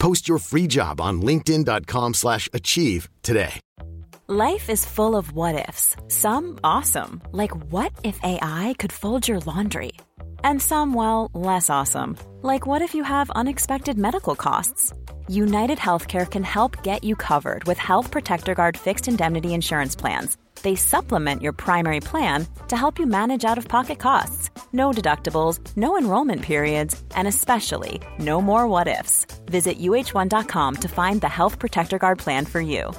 Post your free job on linkedin.com/achieve slash achieve today. Life is full of what ifs. Some awesome, like what if AI could fold your laundry? And some, well, less awesome, like what if you have unexpected medical costs? United Healthcare can help get you covered with Health Protector Guard fixed indemnity insurance plans. They supplement your primary plan to help you manage out of pocket costs. No deductibles, no enrollment periods, and especially no more what ifs. Visit uh1.com to find the Health Protector Guard plan for you.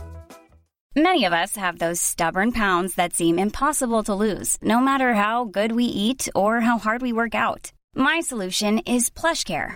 Many of us have those stubborn pounds that seem impossible to lose, no matter how good we eat or how hard we work out. My solution is PlushCare.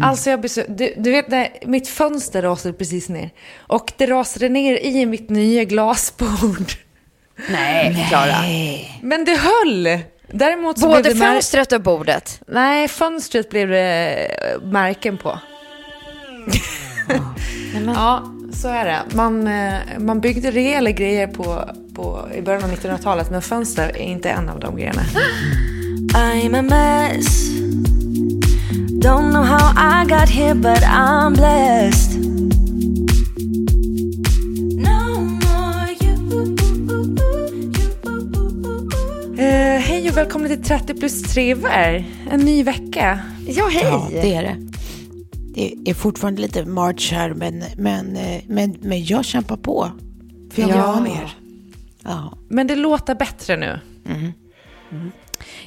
Alltså jag blir så, du, du vet när mitt fönster rasade precis ner. Och det rasade ner i mitt nya glasbord. Nej, Klara. Men det höll! Däremot så Både blev det fönstret och bordet. Nej, fönstret blev det eh, märken på. ja, så är det. Man, eh, man byggde rejäla grejer på, på, i början av 1900-talet, men fönster är inte en av de grejerna. I'm a mess. Don't know how I got here, but I'm blessed. No more you. Eh, hej och välkomna till 30 plus triver. En ny vecka. Ja, hej. Ja, det är det. Det är fortfarande lite March här, men, men, eh, men, men jag kämpar på. För jag vill Ja. ha mer. Ja. Men det låter bättre nu.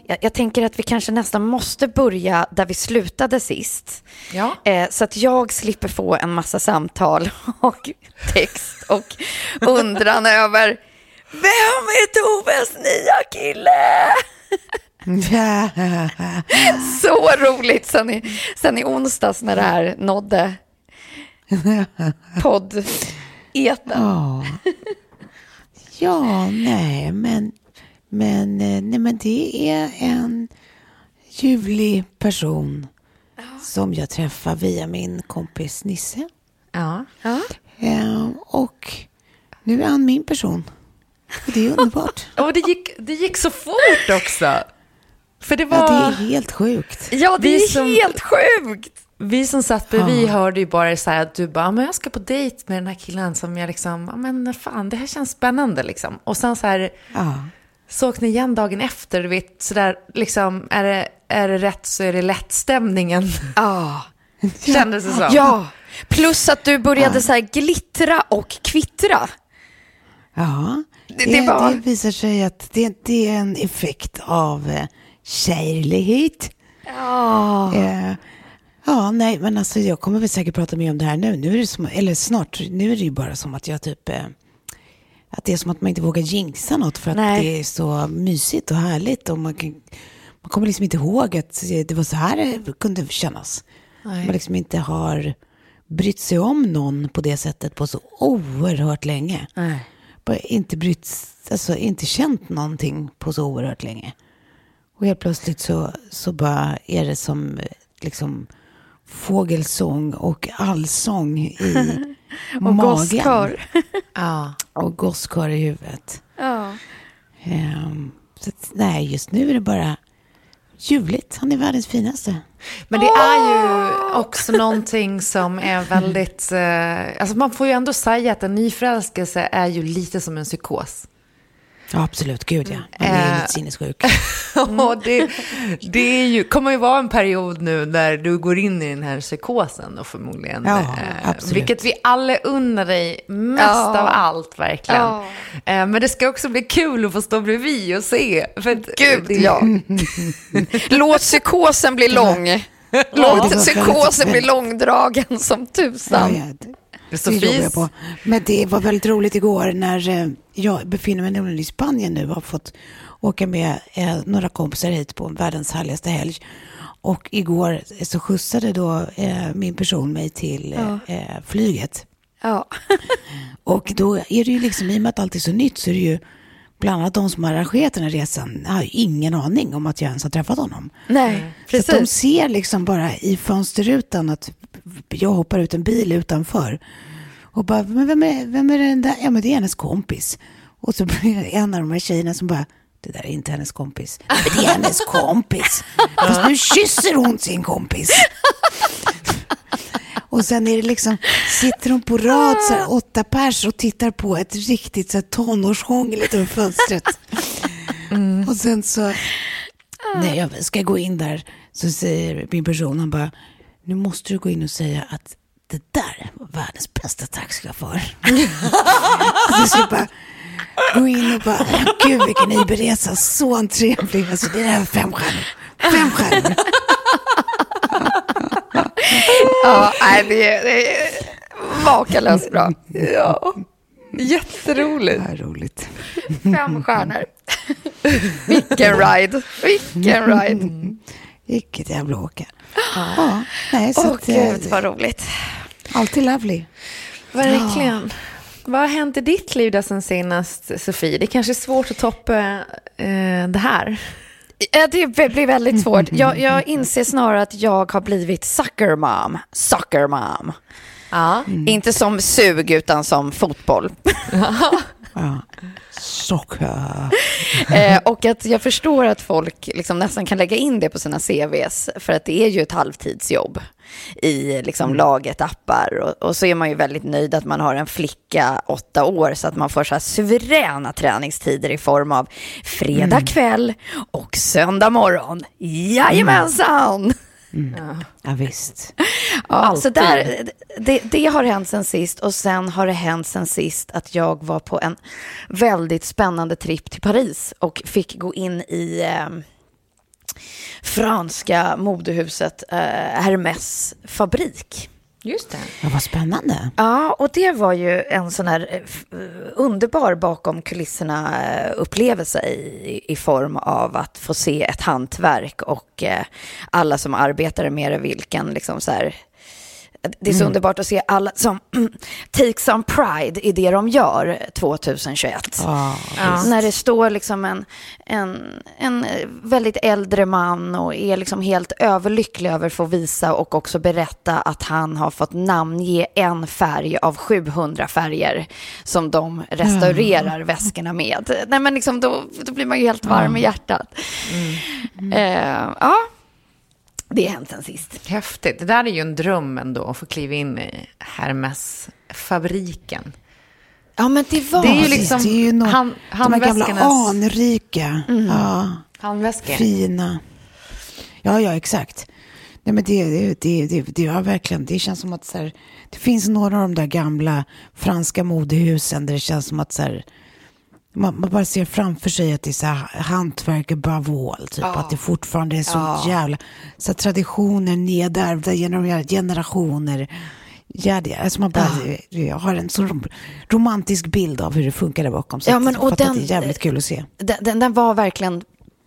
Jag, jag tänker att vi kanske nästan måste börja där vi slutade sist. Ja. Eh, så att jag slipper få en massa samtal och text och undran över vem är Toves nya kille? Så roligt sen i, sen i onsdags när det här nådde podd Ja. ja, nej, men, men, eh, nej, men det är en ljuvlig person som jag träffar via min kompis Nisse. Ja. Eh, och nu är han min person. Och det är underbart. Och det gick, det gick så fort också. För det var... Ja, det är helt sjukt. Ja, det Vi är som- helt sjukt. Vi som satt bredvid hörde ju bara så här att du bara, "Ja, men jag ska på dejt med den här killen som jag liksom, ja men fan det här känns spännande liksom. Och sen så här, Ja. Såg ni igen dagen efter, du vet sådär liksom, är det, är det rätt så är det lätt stämningen. Ja. Kändes det som. Ja, plus att du började så här glittra och kvittra. Ja, det, det var- det visar sig att det, det är en effekt av eh, kärlighet. Ja. Eh, ja, nej, men alltså jag kommer väl säkert prata mer om det här nu. Nu är det som, eller snart, nu är det ju bara som att jag typ, eh, att det är som att man inte vågar jinxa något för att Nej. det är så mysigt och härligt och man, kan, man kommer liksom inte ihåg att det var så här det kunde kännas. Man liksom inte har brytt sig om någon på det sättet på så oerhört länge. Bara inte brytt, alltså inte känt någonting på så oerhört länge. Och helt plötsligt så, så bara är det som eh, liksom fågelsång och allsång i Och gosskör. Ja. Och gosskör i huvudet. Ja. Ehm, så att, nej, just nu är det bara ljuvligt. Han är världens finaste. Men det är ju också någonting som är väldigt, eh, alltså man får ju ändå säga att en nyförälskelse är ju lite som en psykos. Ja, absolut. Gud ja. Man blir Eh. lite sinnessjuk. Och det, det är ju, kommer ju vara en period nu där du går in i den här psykosen då förmodligen. Ja, Eh, absolut. Vilket vi alla unnar dig mest Ja. av allt verkligen. Ja. Eh, Men det ska också bli kul att få stå bredvid och se. För att, Gud, det- ja. Låt psykosen bli lång. Låt psykosen bli långdragen som tusan. Ja, det, Sofies- jag på. Men det var väldigt roligt igår när eh, jag befinner mig nämligen i Spanien nu och har fått åka med eh, några kompisar hit på världens härligaste helg. Och igår så skjutsade då eh, min person mig till eh, eh, flyget. Ja. Och då är det ju liksom, i och med att allt är så nytt så är det ju bland annat de som har arrangerat den här resan har ju ingen aning om att jag ens har träffat honom. Nej, Så att de precis. ser liksom bara i fönsterrutan att jag hoppar ut en bil utanför. Och bara, men vem är, vem är den där? Ja, men det är hennes kompis. Och så blir det en av de här tjejerna som bara, det där är inte hennes kompis. Men det är hennes kompis. Fast nu kysser hon sin kompis. Och sen är det liksom, sitter de på rad, så här, åtta pers och tittar på ett riktigt så här, tonårshångel utanför fönstret. Och sen så, när jag ska gå in där så säger min person, han bara, nu måste du gå in och säga att det där var världens bästa taxichaufför. så ska jag bara gå in och bara, gud vilken Iberresa, så trevlig. Alltså det var fem stjärnor. Fem stjärnor. Ja, nej, det är, det är makalöst bra. Ja, jätteroligt. Ja, roligt. Fem stjärnor. Vilken ride. Vilken ride. Vilket jävla åka. Ja, nej, så Åh att, eh, gud vad roligt. alltid lovely. Verkligen. Vad har hänt i ditt liv då sen senast, Sofie? Det är kanske är svårt att toppa eh, det här. Ja, Det blir väldigt svårt. Jag, jag inser snarare att jag har blivit sucker mom. Sucker mom. Ja. Inte som sug utan som fotboll. Ja. Socker. eh, och att jag förstår att folk liksom nästan kan lägga in det på sina CVs. För att det är ju ett halvtidsjobb i liksom laget appar. Och, och så är man ju väldigt nöjd att man har en flicka åtta år så att man får så här suveräna träningstider i form av fredag kväll och söndag morgon. Jajamensan! Ja, visst. Ja, så där, det, det har hänt sen sist och sen har det hänt sen sist att jag var på en väldigt spännande tripp till Paris och fick gå in i eh, franska modehuset eh, Hermès fabrik. Just det. Ja, vad spännande. Ja, och det var ju en sån här eh, eh, underbar bakom kulisserna eh, upplevelse i, i form av att få se ett hantverk och eh, alla som arbetar med det, vilken liksom så här det är så underbart att se alla som take some pride i det de gör 2021. Ja, När det står liksom en, en, en väldigt äldre man och är liksom helt överlycklig över att få visa och också berätta att han har fått namnge en färg av 700 färger som de restaurerar väskorna med. Nej, men liksom då, då blir man ju helt varm i hjärtat. Eh, ja, det har hänt sen sist. Häftigt. Det där är ju en dröm ändå, att få kliva in i Hermes-fabriken. Ja, men det var Det är ju liksom det är ju nå- hand- de här gamla anrika. Ja. Handväskor. Fina. Ja, ja, exakt. Nej, men det, det, det, det, det, ja, verkligen. det känns som att så här, det finns några av de där gamla franska modehusen där det känns som att så här, man, man bara ser framför sig att det är så här hantverk all. Typ, Att det fortfarande är så jävla... Så traditioner nedärvda genom generationer. Ja, det, alltså man bara, Jag har en så rom- romantisk bild av hur det funkar där bakom. Så Ja, men och den- det är jävligt kul att se. den, den, den var verkligen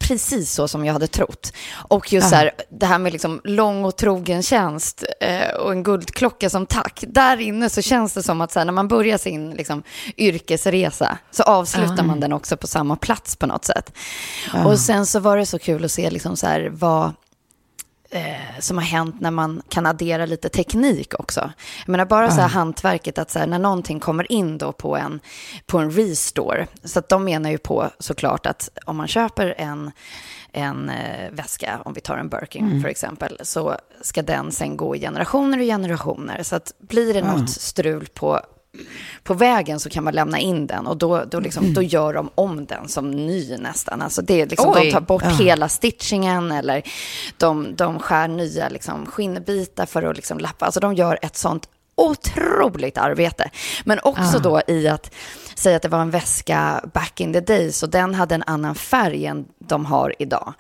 precis så som jag hade trott. Och just så här, det här med liksom lång och trogen tjänst eh, och en guldklocka som tack. Där inne så känns det som att så här, när man börjar sin liksom, yrkesresa så avslutar man den också på samma plats på något sätt. Och sen så var det så kul att se liksom så här, vad eh, som har hänt när man kan addera lite teknik också. Jag menar bara så här hantverket att så här, när någonting kommer in då på en, på en restore, så att de menar ju på såklart att om man köper en, en eh, väska, om vi tar en Birkin för exempel, så ska den sen gå i generationer och generationer. Så att blir det något strul på på vägen så kan man lämna in den och då, då, liksom, då gör de om den som ny nästan. Alltså det är liksom, de tar bort Ja. hela stitchingen eller de, de skär nya liksom, skinnbitar för att liksom, lappa. Alltså de gör ett sånt otroligt arbete. Men också då i att säga att det var en väska back in the days och den hade en annan färg än de har idag.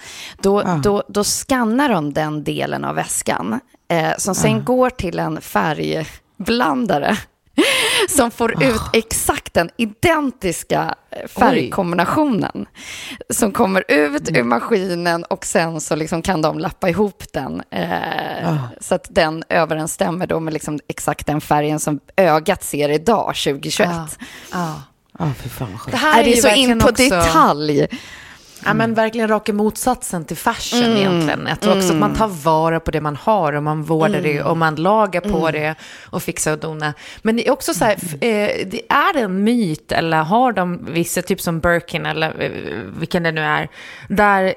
Då, då, då skannar de den delen av väskan eh, som sen går till en färgblandare som får ut exakt den identiska eh, färgkombinationen som kommer ut ur maskinen och sen så liksom kan de lappa ihop den eh, så att den överensstämmer då med liksom exakt den färgen som ögat ser idag, 2021. Ja. Ja, för fan vad skönt. Det här är det ju så in på också- detalj? Ja, men verkligen raka motsatsen till fashion egentligen. Jag tror också att man tar vara på det man har och man vårdar det och man lagar på det och fixar och donar. Men det är också så här, eh, det är det en myt eller har de vissa, typ som Birkin eller eh, vilken det nu är, där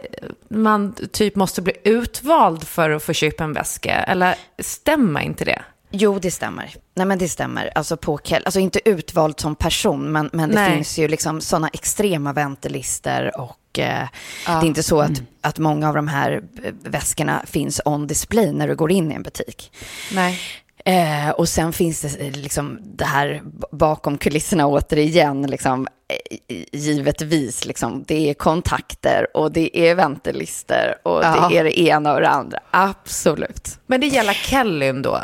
man typ måste bli utvald för att få köpa en väska? Eller stämmer inte det? Jo, det stämmer. Nej, men det stämmer. Alltså, på alltså inte utvald som person, men, men det Nej. finns ju liksom sådana extrema ventilister och eh, det är inte så att, att många av de här väskorna finns on display när du går in i en butik. Nej. Eh, och sen finns det eh, liksom det här bakom kulisserna återigen, liksom, eh, givetvis, liksom, det är kontakter och det är ventilister och Ja. det är det ena och det andra. Absolut. Men det gäller Kellyn då?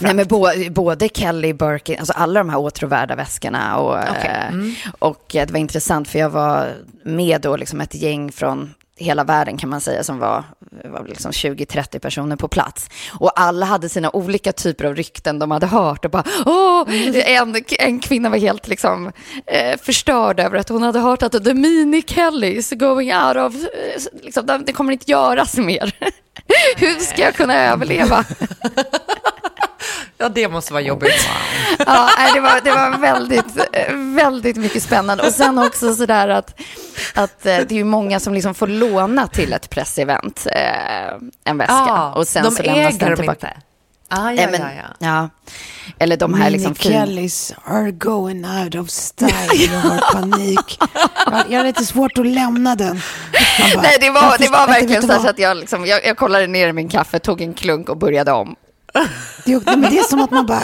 Nej, men både Kelly, Birkin, alltså alla de här åtråvärda väskorna. Och, eh, och eh, det var intressant för jag var med då liksom ett gäng från hela världen kan man säga som var, var liksom 20-30 personer på plats. Och alla hade sina olika typer av rykten de hade hört. Och bara, Åh! En, en kvinna var helt liksom, eh, förstörd över att hon hade hört att the mini Kelly is going out of, eh, liksom, det det kommer inte göras mer. Hur ska jag kunna överleva? Ja, det måste vara jobbigt. Ja, nej, det var, det var väldigt, väldigt mycket spännande. Och sen också sådär att, att eh, det är ju många som liksom får låna till ett pressevent, eh, en väska. Ja, och sen de så lämnas äger den dem tillbaka. inte. Ah, ja, men, ja, ja. ja. Eller de här liksom Mini fin... Kellys are going out of style. Jag har panik. Jag, jag har lite svårt att lämna den. Bara, Nej, det var, det var verkligen så, så att jag, liksom, jag, jag kollade ner i min kaffe, tog en klunk och började om. Det, är- men det är som att man bara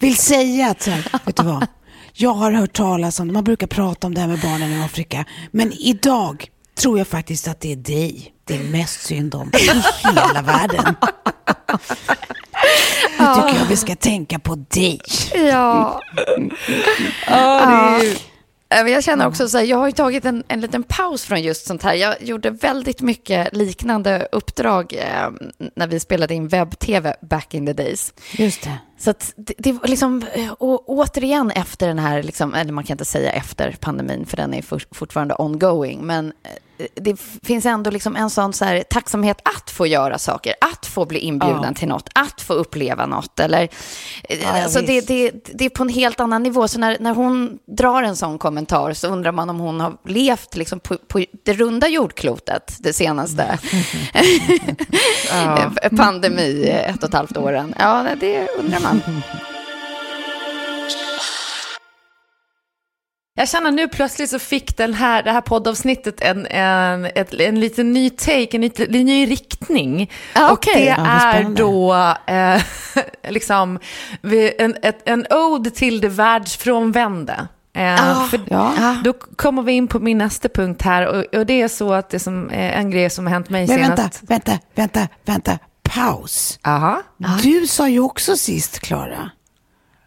vill säga att så här, vet du vad? Jag har hört talas om det, man brukar prata om det här med barnen i Afrika. Men idag tror jag faktiskt att det är dig det är mest synd om i hela världen. Nu tycker jag vi ska tänka på dig. Ja. Ja. Eh, men Jag känner också så här, jag har ju tagit en, en liten paus från just sånt här. Jag gjorde väldigt mycket liknande uppdrag eh, när vi spelade in webb-tv back in the days. Just det. Så att det, det liksom, eh, och återigen efter den här, liksom, eller man kan inte säga efter pandemin för den är for, fortfarande ongoing, men eh, det finns ändå liksom en sån så här, tacksamhet att få göra saker, att få bli inbjuden Ja. till något, att få uppleva något. Eller, eh, Ja, alltså det, det, det är på en helt annan nivå. Så när, när hon drar en sån kommentar så undrar man om hon har levt liksom på, på det runda jordklotet det senaste pandemi, ett och ett halvt åren. Ja, det undrar man. Jag känner nu plötsligt så fick den här, det här poddavsnittet en, en, ett, en liten ny take, en liten ny riktning. Ja, och det Ja, är då eh, liksom en, ett, en ode till det världsfrånvände. Eh, för Ja. Då kommer vi in på min nästa punkt här och, och det är så att det som är en grej som har hänt mig Men senast. vänta, vänta, vänta, vänta. Paus. Aha. Du sa ju också sist, Klara,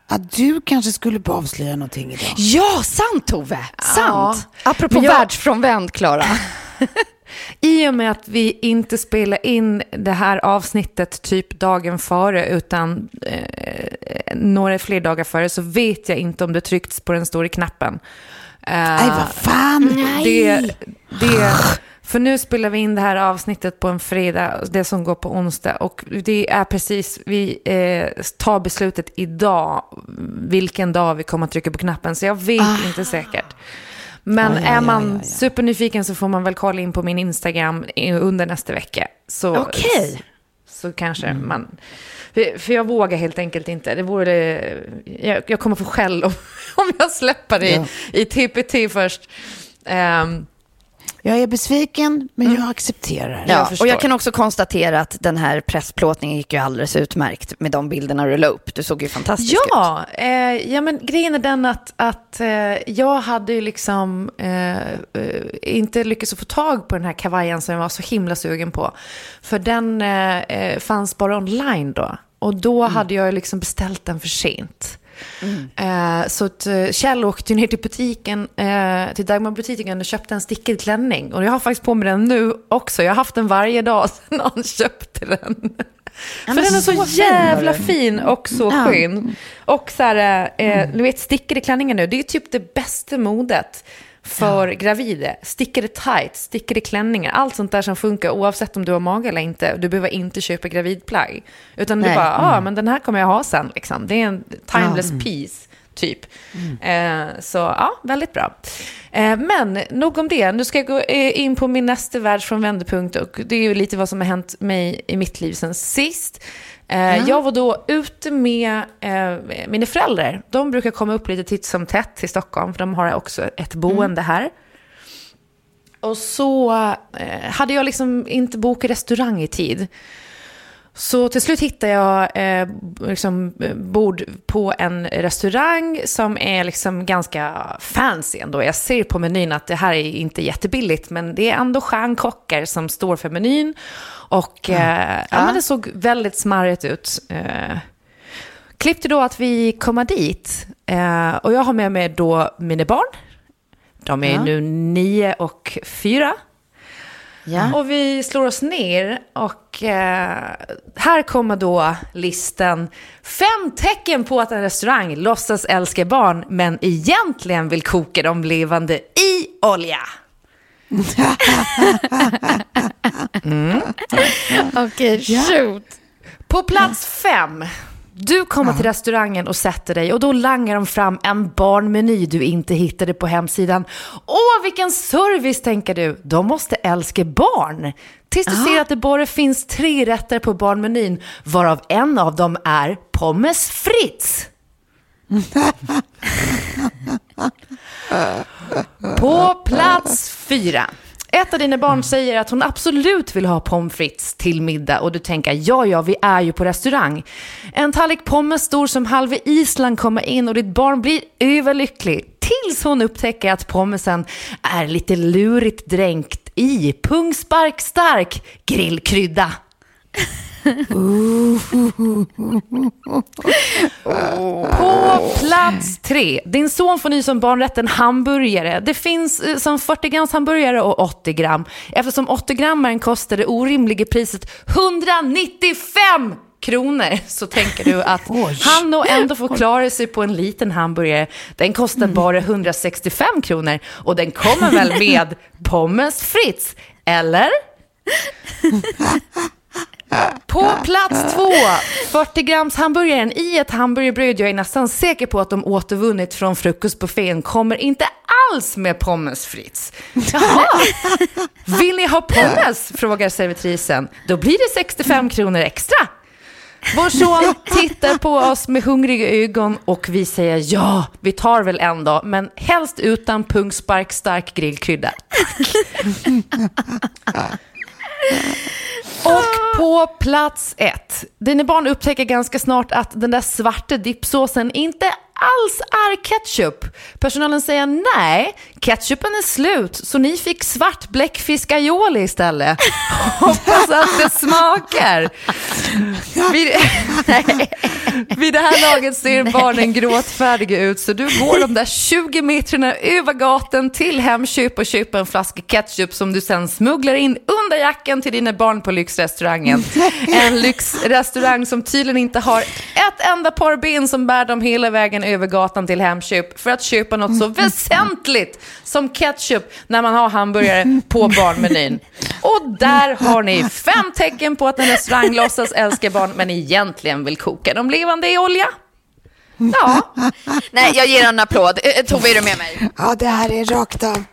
att du kanske skulle bara avslöja någonting idag. Ja, sant Tove! Sant! Apropå Men jag- världsfrånvänd, Klara. I och med att vi inte spelar in det här avsnittet typ dagen före utan eh, några fler dagar före så vet jag inte om det tryckts på den stora knappen. Eh, Nej, vad fan. det, det, för nu spelar vi in det här avsnittet på en fredag, det som går på onsdag. Och det är precis, vi eh, tar beslutet idag, vilken dag vi kommer att trycka på knappen. Så jag vet inte säkert. Men Ja, ja, är man ja, ja. supernyfiken så får man väl kolla in på min Instagram under nästa vecka. Så, Okej. så kanske man... För, för jag vågar helt enkelt inte. Det vore, jag, jag kommer få skäll om, om jag släpper det i, i TPT först. Ehm, Jag är besviken, men jag accepterar. Ja, förstår. och jag kan också konstatera att den här pressplåtningen gick ju alldeles utmärkt med de bilderna du la upp. Du såg ju fantastisk ut. Ja, eh, ja, men grejen är den att, att eh, jag hade ju liksom eh, eh, inte lyckats få tag på den här kavajen som jag var så himla sugen på. För den eh, eh, fanns bara online då. Och då hade jag liksom beställt den för sent. Eh, så att, eh, Kjell åkte ner till butiken, eh, till Dagmarbutiken och köpte en stickad klänning. Och jag har faktiskt på mig den nu också. Jag har haft den varje dag sedan han köpte den. För den är så, så fin jävla den. fin och så Ja. skön. Och så här, eh, du vet stickade klänningar nu, det är typ det bästa modet för gravida. Stickade tights, stickade klänningar, allt sånt där som funkar oavsett om du har mage eller inte. Du behöver inte köpa gravidplagg. Utan du Nej. bara, ja ah, men den här kommer jag ha sen liksom. Det är en timeless piece. Typ. Eh, så ja, väldigt bra. Eh, men nog om det. Nu ska jag gå eh, in på min nästa världsfrån vändpunkt och det är ju lite vad som har hänt mig i mitt liv sen sist. Eh, Jag var då ute med eh, mina föräldrar. De brukar komma upp lite titt som tätt till Stockholm, för de har också ett boende här. Och så hade jag liksom inte bokat restaurang i tid. Så till slut hittade jag eh, liksom, bord på en restaurang som är liksom ganska fancy ändå. Jag ser på menyn att det här är inte jättebilligt, men det är ändå stjärnkockar som står för menyn. Och eh, ja. men det såg väldigt smarrigt ut. Eh, klippte då att vi kommer dit. Eh, och jag har med mig då mina barn. De är Ja. nu nio och fyra. Ja. Och vi slår oss ner och eh, här kommer då listan. Fem tecken på att en restaurang låtsas älska barn men egentligen vill koka dem levande i olja. Okej, shoot. På plats fem. Du kommer till restaurangen och sätter dig och då langar de fram en barnmeny du inte hittade på hemsidan. Åh, vilken service tänker du. De måste älska barn. Tills du ser att det bara finns tre rätter på barnmenyn, varav en av dem är pommes frites. På plats fyra. Ett av dina barn säger att hon absolut vill ha pommes frites till middag och du tänker ja, ja, vi är ju på restaurang. En tallrik pommes stor som halva Island kommer in och ditt barn blir överlycklig tills hon upptäcker att pommesen är lite lurigt dränkt i pungspark stark grillkrydda. På plats tre. Din son får ny som barnrätten hamburgare. Det finns eh, som 40 grams hamburgare och 80 gram. Eftersom 80 grammaren kostar det orimliga priset 195 kronor så tänker du att han nog ändå får klara sig på en liten hamburgare. Den kostar bara 165 kronor och den kommer väl med pommes frites, eller? På plats två, 40 grams hamburgaren i ett hamburgerbröd. Jag är nästan säker på att de återvunnit från frukostbuffén kommer inte alls med pommes frites. Jaha, vill ni ha pommes? frågar servitrisen. Då blir det 65 kronor extra. Vår son tittar på oss med hungriga ögon och vi säger ja, vi tar väl en dag, men helst utan pungspark stark grillkrydda. Och på plats ett. Dina barn upptäcker ganska snart att den där svarta dippsåsen inte alls är ketchup. Personalen säger nej, ketchupen är slut, så ni fick svart bläckfisk aioli istället. Hoppas att det smakar. Vid, nej. Vid det här laget ser barnen gråtfärdiga ut, så du går de där 20 metrarna över gatan till Hemköp och köper en flaska ketchup som du sen smugglar in under jackan till dina barn på lyxrestaurangen. En lyxrestaurang som tydligen inte har ett enda par ben som bär dem hela vägen över gatan till Hemköp för att köpa något så väsentligt som ketchup när man har hamburgare på barnmenyn. Och där har ni fem tecken på att en restaurang låtsas älska barn men egentligen vill koka dem levande i olja. Ja, Nej, jag ger en applåd. Eh, Tove, är du med mig? Ja, det här är rakt av.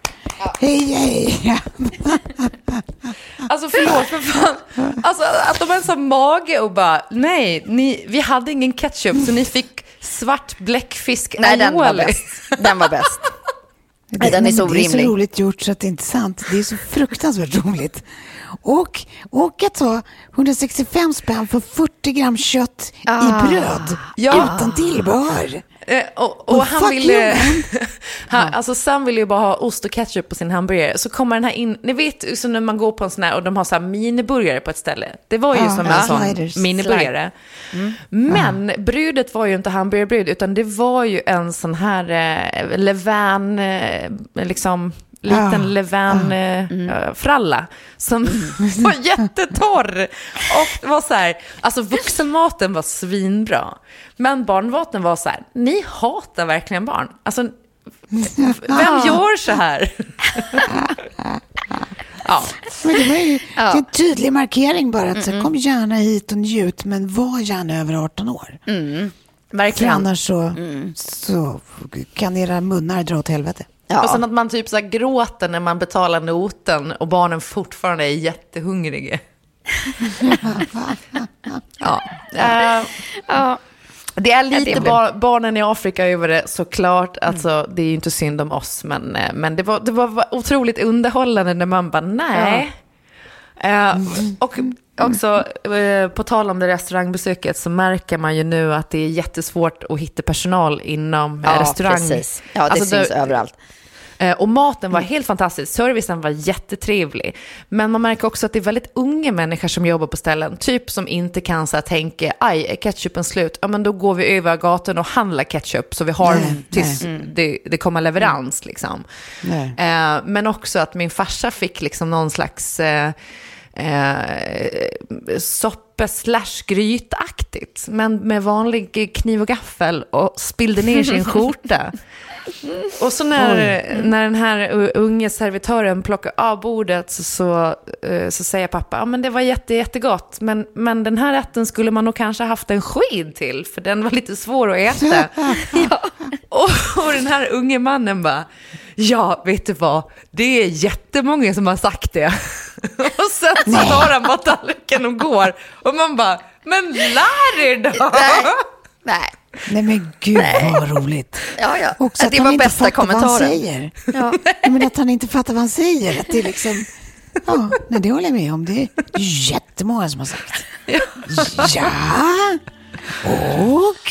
Hej, hej. Alltså förlåt, för fan. Alltså att de ens har mage och bara, nej, ni, vi hade ingen ketchup så ni fick svart bläckfisk Nej, den var bäst. Den var bäst. Nej, den är så Det är så orimlig. roligt gjort så att det är inte sant. Det är så fruktansvärt roligt. Och, och att ta 165 spänn för 40 gram kött i bröd Ja. utan tillbehör. Eh, och, och Oh, han ville... han, alltså Sam ville ju bara ha ost och ketchup på sin hamburgare. Så kommer den här in, ni vet så när man går på en sån här och de har så här miniburgare på ett ställe. Det var ju Ja, som en sån Sliders. miniburgare. Men brudet var ju inte hamburgerbrud utan det var ju en sån här eh, levan, eh, liksom liten Ja. levan eh, eh, fralla som var jättetorr. Och det var så här, alltså vuxenmaten var svinbra. Men barnmaten var så här, ni hatar verkligen barn. Alltså, vem gör så här? ja. Men det var ju det är en tydlig markering bara. Att, så, kom gärna hit och njut, men var gärna över 18 år. För Verkligen. annars så, så kan era munnar dra åt helvete. Ja. Och sen att man typ så här gråter när man betalar noten och barnen fortfarande är jättehungriga. ja. Eh, Ja. Det är Ja, lite det bar- barnen i Afrika över det såklart. Alltså, det är ju inte synd om oss, men, eh, men det, var, det var otroligt underhållande när man bara, nej. Eh, och också, eh, på tal om det restaurangbesöket, så märker man ju nu att det är jättesvårt att hitta personal inom Ja, restaurang. precis. Ja, det Alltså, syns överallt. Eh, Och maten var helt fantastisk, servicen var jättetrevlig. Men man märker också att det är väldigt unga människor som jobbar på ställen. Typ som inte kan så här, tänka, aj, är ketchupen slut? Ja, men då går vi över gatan och handlar ketchup så vi har Nej, tills det, det kommer leverans. Liksom. Nej. Eh, men också att min farsa fick liksom någon slags eh, eh, soppe slash grytaktigt. Men med vanlig kniv och gaffel och spillde ner sin skjorta. Och så när, när den här unge servitören plockar av bordet så, så, eh, så säger pappa, ja men det var jätte, jättegott, men, men den här rätten skulle man nog kanske haft en sked till, för den var lite svår att äta. och, och den här unge mannen bara, ja vet du vad, det är jättemånga som har sagt det. och sen så tar han bara tallriken och går. Och man bara, men lär er då! Nej. Nej men gud vad roligt. Ja, ja. Också att det han var inte bästa fattar vad han kommentaren. säger. Ja. Jag menar att han inte fattar vad han säger. Att det är liksom, ja, nej, det håller jag med om. Det är jättemånga som har sagt. Ja, och...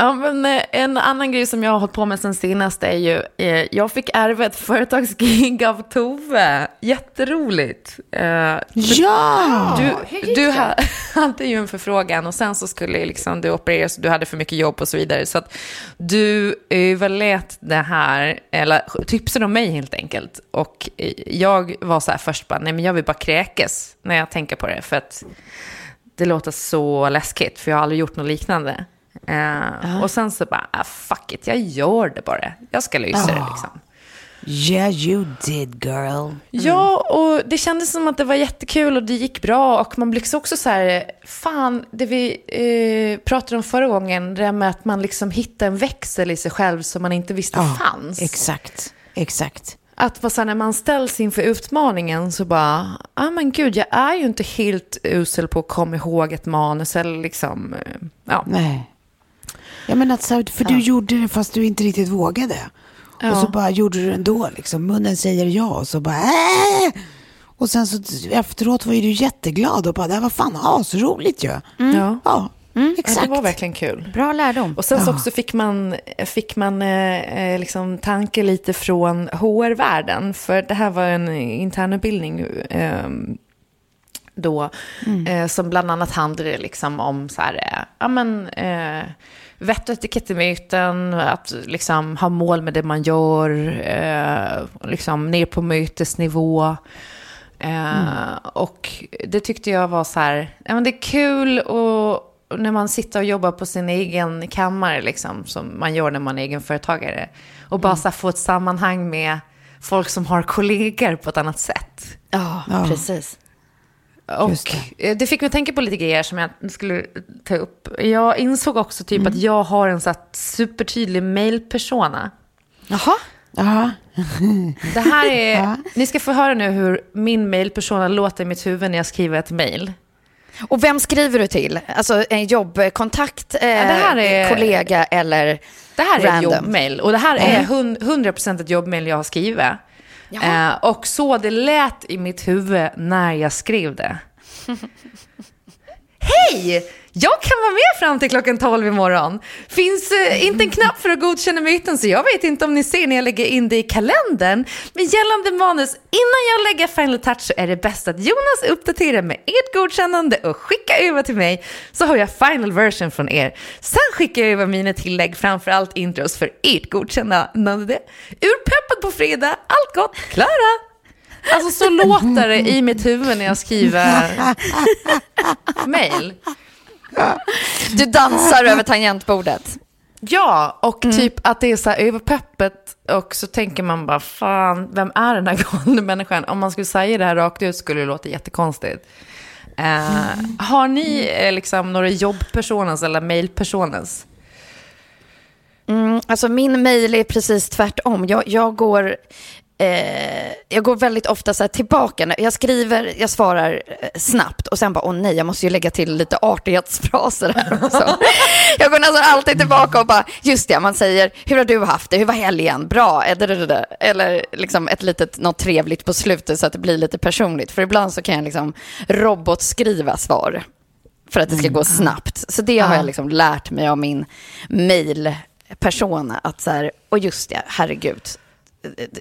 Ja, men eh, en annan grej som jag har hållit på med sen senast är ju, eh, jag fick ärva ett företagsgig av Tove. Jätteroligt. Eh, Ja! Du, du ha- hade ju en förfrågan och sen så skulle liksom du opereras och du hade för mycket jobb och så vidare. Så att du överlät det här, eller tipsade om mig helt enkelt. Och eh, jag var så här först bara, nej men jag vill bara kräkes när jag tänker på det. För att det låter så läskigt, för jag har aldrig gjort något liknande. Eh, Och sen så bara, ah, fuck it, jag gör det bara. Jag ska lösa det liksom. Yeah you did girl. Ja, och det kändes som att det var jättekul och det gick bra. Och man liksom också så här, fan, det vi eh, pratade om förra gången, det där med att man liksom hittar en växel i sig själv som man inte visste fanns. Exakt, exakt. Att vara så här, när man ställs inför utmaningen så bara, ja ah, men gud, jag är ju inte helt usel på att komma ihåg ett manus eller liksom, eh, ja. Nej. Ja men att, så för du gjorde det fast du inte riktigt vågade. Och så bara gjorde du det ändå liksom. Munnen säger ja och så bara äh! Och sen så efteråt var ju du jätteglad och bara, det här var fan asroligt ju. Ja. Ja, Ja, exakt. det var verkligen kul. Bra lärdom. Och sen så också fick man, fick man eh, eh, liksom tanke lite från HR-världen. För det här var en internutbildning eh, då. Eh, som bland annat handlade liksom om så här, eh, ja men, eh, vett och etikettemyten, att liksom ha mål med det man gör, eh, liksom ner på mötesnivå. Eh, Och det tyckte jag var så här, ja men det är kul och när man sitter och jobbar på sin egen kammare, liksom, som man gör när man är egenföretagare. Och bara så här, få ett sammanhang med folk som har kollegor på ett annat sätt. Ja, precis. Och det. det fick mig att tänka på lite grejer som jag skulle ta upp. Jag insåg också typ att jag har en så här supertydlig mailpersona. Jaha. Ja. Det här är, ni ska få höra nu hur min mailpersona låter i mitt huvud när jag skriver ett mail. Och vem skriver du till? Alltså en jobbkontakt, eh, det här är- kollega eller Det här är random? ett jobbmail och det här är hund- 100% ett jobbmail jag har skrivit. Eh, och så det lät i mitt huvud när jag skrev det. Hej! Jag kan vara med fram till klockan 12 imorgon. Finns eh, inte en knapp för att godkänna myten så jag vet inte om ni ser när jag lägger in det i kalendern. Men gällande manus, innan jag lägger final touch så är det bäst att Jonas uppdaterar med ert godkännande och skickar över till mig så har jag final version från er. Sen skickar jag över mina tillägg, framförallt intros för ert godkännande. Urpeppad på fredag, allt gott, Klara! Alltså så låter det i mitt huvud när jag skriver mail. Du dansar över tangentbordet. Ja, och typ att det är så här överpeppet och så tänker man bara, fan, vem är den här galna människan? Om man skulle säga det här rakt ut skulle det låta jättekonstigt. Eh, Har ni eh, liksom några jobbpersoners eller mailpersoners? Mm, alltså min mail är precis tvärtom. Jag, jag går... Eh, jag går väldigt ofta så tillbaka. Jag skriver, jag svarar eh, snabbt och sen bara, åh nej, jag måste ju lägga till lite artighetsfraser här också. jag går nästan alltid tillbaka och bara, just det, man säger, hur har du haft det, hur var helgen, bra, eller, eller liksom ett litet, något trevligt på slutet så att det blir lite personligt. För ibland så kan jag liksom robotskriva svar för att det ska gå snabbt. Så det har jag liksom lärt mig av min mailpersona. Att så här, och just det, herregud.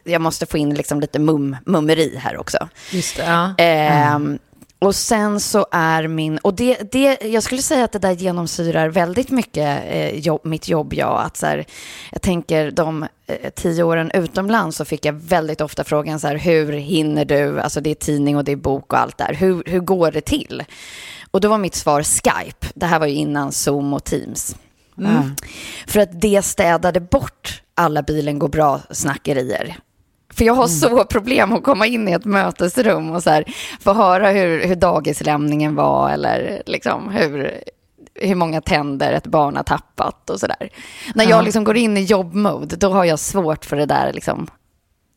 Jag måste få in liksom lite mum, mummeri här också. Just det, ja. Ehm, och sen så är min, och det, det, jag skulle säga att det där genomsyrar väldigt mycket eh, jobb, mitt jobb, ja. Att så här, jag tänker de eh, tio åren utomlands så fick jag väldigt ofta frågan så här, hur hinner du, alltså det är tidning och det är bok och allt där, hur, hur går det till? Och då var mitt svar Skype, det här var ju innan Zoom och Teams. Mm. För att det städade bort alla bilen går bra-snackerier. För jag har så problem att komma in i ett mötesrum och så här, få höra hur, hur dagislämningen var eller liksom hur, hur många tänder ett barn har tappat och sådär. När jag liksom går in i jobbmode, då har jag svårt för det där liksom,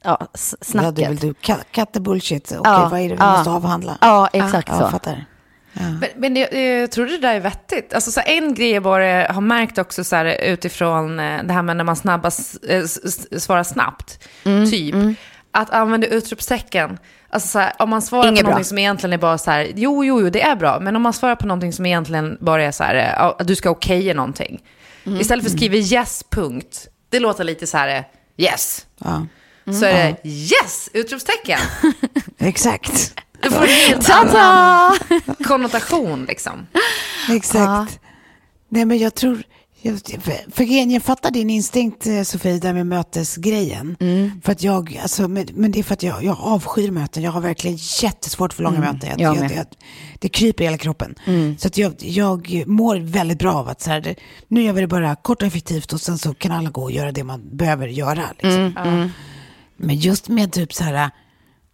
ja, s- Ja, snacket. det vill du. Cut, cut the bullshit. Okej, Ja, vad är det vi ja. måste avhandla? Ja, exakt så. jag fattar. Men, men jag, jag tror det där är vettigt. Alltså, så en grej jag bara har märkt också så här, utifrån eh, det här med när man snabbast, eh, svarar snabbt, typ, att använda utropstecken. Alltså så här, om man svarar Inget på bra. någonting som egentligen är bara så här, jo, jo, jo, det är bra. Men om man svarar på någonting som egentligen bara är så här, eh, att du ska okeja någonting. Mm. Istället för att skriva yes, punkt. Det låter lite så här, eh, yes. Ja, Så är det yes, utropstecken. exakt. Du får en helt Ta-ta! annan konnotation liksom. Exakt. Nej, men jag tror... Jag, för, jag fattar din instinkt, eh, Sofie, där med mötesgrejen. För att jag, alltså, men, men det är för att jag, jag avskyr möten. Jag har verkligen jättesvårt för långa möten. Jag, jag jag, det kryper i hela kroppen. Så att jag, jag mår väldigt bra av att så här, nu gör vi det bara kort och effektivt och sen så kan alla gå och göra det man behöver göra. Liksom. Men just med typ så här,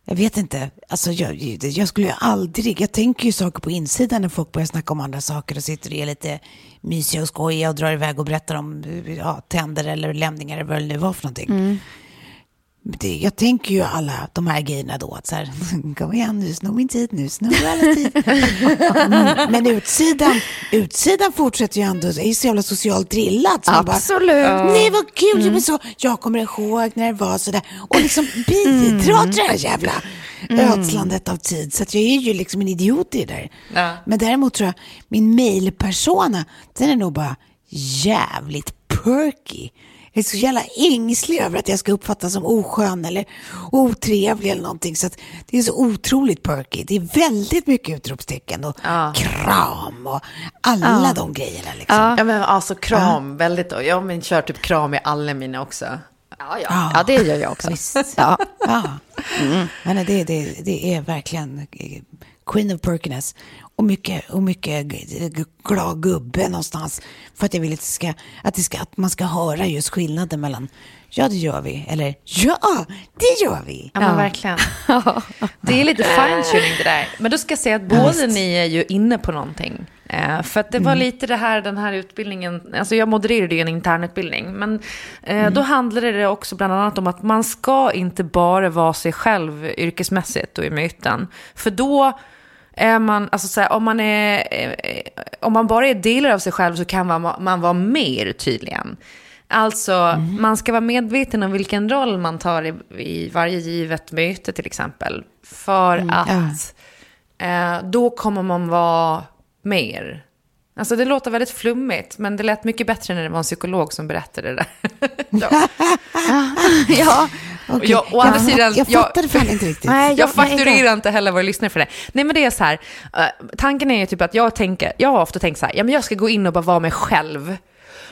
jag vet inte, alltså jag, jag skulle ju aldrig, jag tänker ju saker på insidan när folk börjar snacka om andra saker och sitter och är lite mysiga och skojiga och drar iväg och berättar om ja, tänder eller lämningar eller vad det nu var för någonting. Mm. Det, jag tänker ju alla de här grejerna då, att så här, kom igen nu, snor min tid nu, snor alla tid. Mm, Men utsidan, utsidan fortsätter ju ändå, är ju så jävla socialt drillad. så man bara, Absolut. Nej vad kul, mm. så, jag kommer ihåg när det var sådär. Och liksom bidra till det här jävla ödslandet av tid. Så jag är ju liksom en idiot i det där. Ja. Men däremot tror jag, min mailpersona, den är nog bara jävligt perky. Jag är så jävla ängslig över att jag ska uppfattas som oskön eller otrevlig eller någonting. Så att det är så otroligt perky. Det är väldigt mycket utropstecken och kram och alla de grejerna. Liksom. Ja men alltså kram, väldigt, jag men, kör typ kram i alla mina också. Ja, ja. ja, det gör jag också. Ja. Ja, men det, det, det är verkligen eh, Queen of Perkiness. Och mycket, och mycket glad gubbe någonstans. För att jag vill att, det ska, att, det ska, att man ska höra just skillnaden mellan ja, det gör vi, eller ja, det gör vi. Ja, men verkligen. Det är lite fine-tuning det där. Men då ska jag säga att båda ni är ju inne på någonting. Eh, för att det var lite det här, den här utbildningen, alltså jag modererade ju en internutbildning, men eh, då handlade det också bland annat om att man ska inte bara vara sig själv yrkesmässigt och i myten. För då är man, alltså så här, om man är, eh, om man bara är delar av sig själv så kan man, man vara mer tydligen. Alltså, man ska vara medveten om vilken roll man tar i, i varje givet möte till exempel. För att eh, då kommer man vara mer. Alltså det låter väldigt flummigt, men det lät mycket bättre när det var en psykolog som berättade det ja. Okej. Jag- å andra jag, sidan, jag jag- fattar fan inte riktigt. Nej, Jag nej, fakturerar inte heller våra lyssnare för det. Nej men det är så här, eh, tanken är ju typ att jag tänker, jag har ofta tänkt så här, ja men jag ska gå in och bara vara mig själv.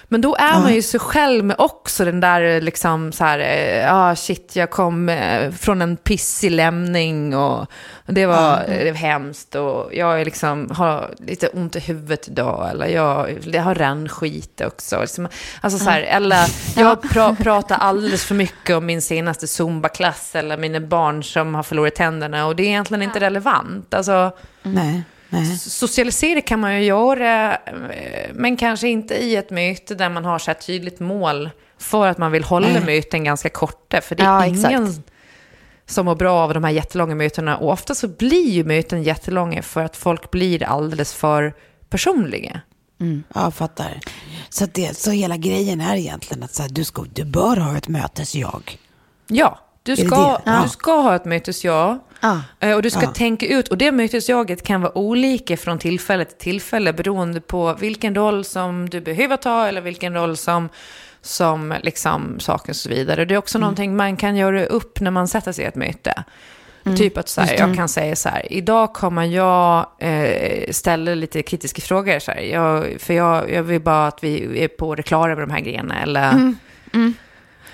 Men då är man ju sig själv med också den där liksom så här, ja ah, shit jag kom eh, från en pissig lämning och det var eh, hemskt och jag är liksom, har lite ont i huvudet idag eller jag, jag har rännskit också. Liksom, alltså så här, eller jag pra, pratar alldeles för mycket om min senaste zumba-klass eller mina barn som har förlorat tänderna och det är egentligen inte relevant. Alltså, Nej, nej. Socialisera kan man ju göra, eh, men kanske inte i ett möte där man har så här tydligt mål för att man vill hålla Nej. möten ganska korta. För det är Ja, ingen exakt. som mår bra av de här jättelånga mötena. Och ofta så blir ju möten jättelånga för att folk blir alldeles för personliga. Ja, jag fattar. Så, det, så hela grejen är egentligen att så här, du, ska, du bör ha ett mötes-jag. Ja, du ska? Ja. du ska ha ett mötesjag. Ja. Eh, Och du ska Ja. tänka ut, och det mötesjaget kan vara olika från tillfälle till tillfälle beroende på vilken roll som du behöver ta eller vilken roll som, som liksom saken och så vidare. Det är också någonting man kan göra upp när man sätter sig i ett möte. Typ att så här, jag kan säga så här, idag kommer jag eh, ställa lite kritiska frågor. Så här, jag, för jag, jag vill bara att vi är på det klara med de här grejerna. Eller,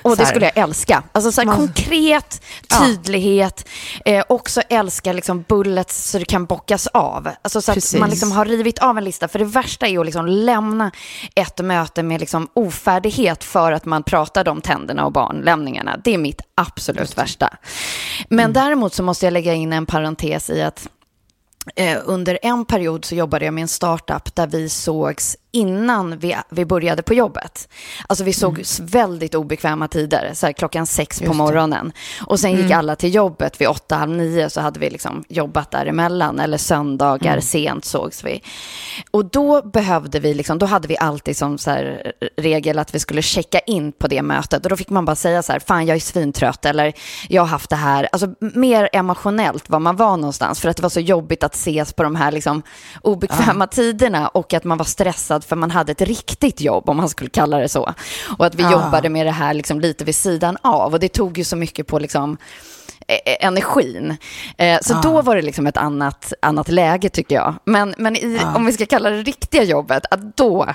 Och det skulle jag älska. Alltså så här, konkret, tydlighet, eh, också älska liksom bullets så det kan bockas av. Alltså så att Precis. man liksom har rivit av en lista. För det värsta är att liksom lämna ett möte med liksom ofärdighet för att man pratade om tänderna och barnlämningarna. Det är mitt absolut värsta. Men däremot så måste jag lägga in en parentes i att under en period så jobbade jag med en startup där vi sågs innan vi, vi började på jobbet. Alltså vi sågs väldigt obekväma tider, så här klockan sex på Just det. morgonen. Och sen gick alla till jobbet vid åtta, halv nio så hade vi liksom jobbat däremellan. Eller söndagar sent sågs vi. Och då behövde vi, liksom, då hade vi alltid som regel att vi skulle checka in på det mötet. Och då fick man bara säga så här, fan jag är svintrött eller jag har haft det här. Alltså mer emotionellt var man var någonstans. För att det var så jobbigt att ses på de här liksom, obekväma tiderna. Och att man var stressad för man hade ett riktigt jobb, om man skulle kalla det så. Och att vi Ah. jobbade med det här liksom, lite vid sidan av. Och det tog ju så mycket på liksom, eh, energin. Eh, så då var det liksom ett annat, annat läge tycker jag. Men, men i, om vi ska kalla det riktiga jobbet, att då,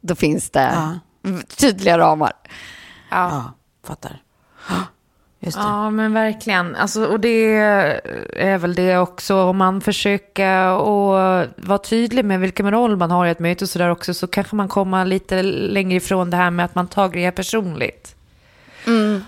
då finns det tydliga ramar. Ja, fattar. Just det. Ja, men verkligen. Alltså, och det är väl det också, om man försöker att vara tydlig med vilken roll man har i ett möte och sådär också, så kanske man kommer lite längre ifrån det här med att man tar grejer personligt.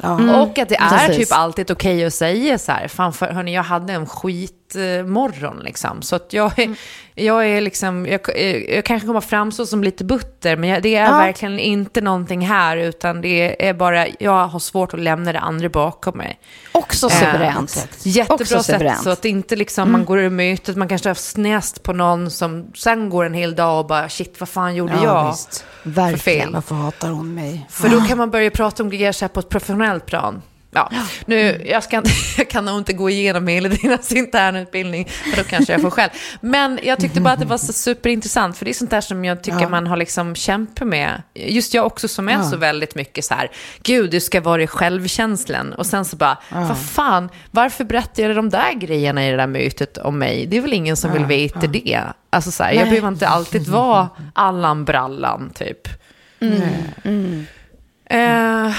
Ja. Och att det är Precis. typ alltid okej att säga så här, fan för, hörni, jag hade en skitmorgon liksom. Så att jag, är- jag är liksom, jag, jag kanske kommer framstå som lite butter, men jag, det är Ja. verkligen inte någonting här, utan det är bara, jag har svårt att lämna det andra bakom mig. Också suveränt. Jättebra Också sätt, suveränt. så att det inte liksom man går ur mötet, man kanske har snäst på någon som sen går en hel dag och bara shit, vad fan gjorde Ja, jag? visst. Verkligen. För fel. Varför hatar hon mig? För då kan man börja prata om grejer så här på ett professionellt plan. Ja, nu, jag, ska, jag kan nog inte gå igenom hela deras internutbildning, för då kanske jag får själv. Men jag tyckte bara att det var så superintressant, för det är sånt där som jag tycker Ja. man har liksom kämpat med. Just jag också som är Ja. så väldigt mycket så här, gud, det ska vara i självkänslan. Och sen så bara, vad fan, varför berättar jag de där grejerna i det där mötet om mig? Det är väl ingen som vill veta det. Alltså så här, jag behöver inte alltid vara Allan Brallan, typ. Eh,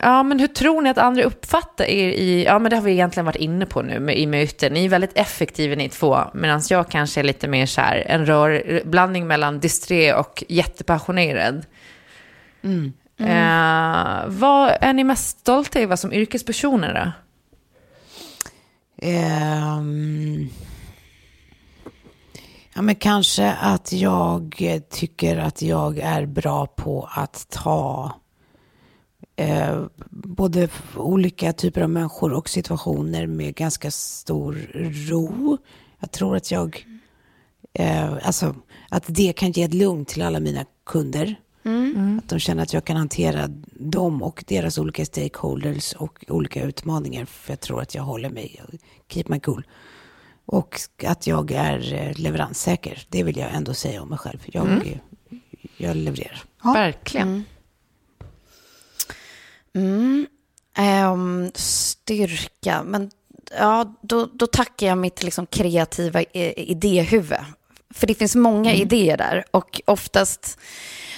ja, men hur tror ni att andra uppfattar er i, ja men det har vi egentligen varit inne på nu med, i möten. Ni är väldigt effektiva ni två, medan jag kanske är lite mer så här, en rör, blandning mellan disträ och jättepassionerad. Eh, vad är ni mest stolta över som yrkespersoner då? Ehm, ja, men kanske att jag tycker att jag är bra på att ta eh, både olika typer av människor och situationer med ganska stor ro. Jag tror att jag, eh, alltså att det kan ge ett lugn till alla mina kunder. Att de känner att jag kan hantera dem och deras olika stakeholders och olika utmaningar. För jag tror att jag håller mig, keep my cool. Och att jag är eh, leveranssäker. Det vill jag ändå säga om mig själv. Jag, eh, jag levererar. Verkligen. Mm. Mm. Ehm, styrka, men ja, då, då tackar jag mitt liksom kreativa eh, idéhuvud. För det finns många idéer där och oftast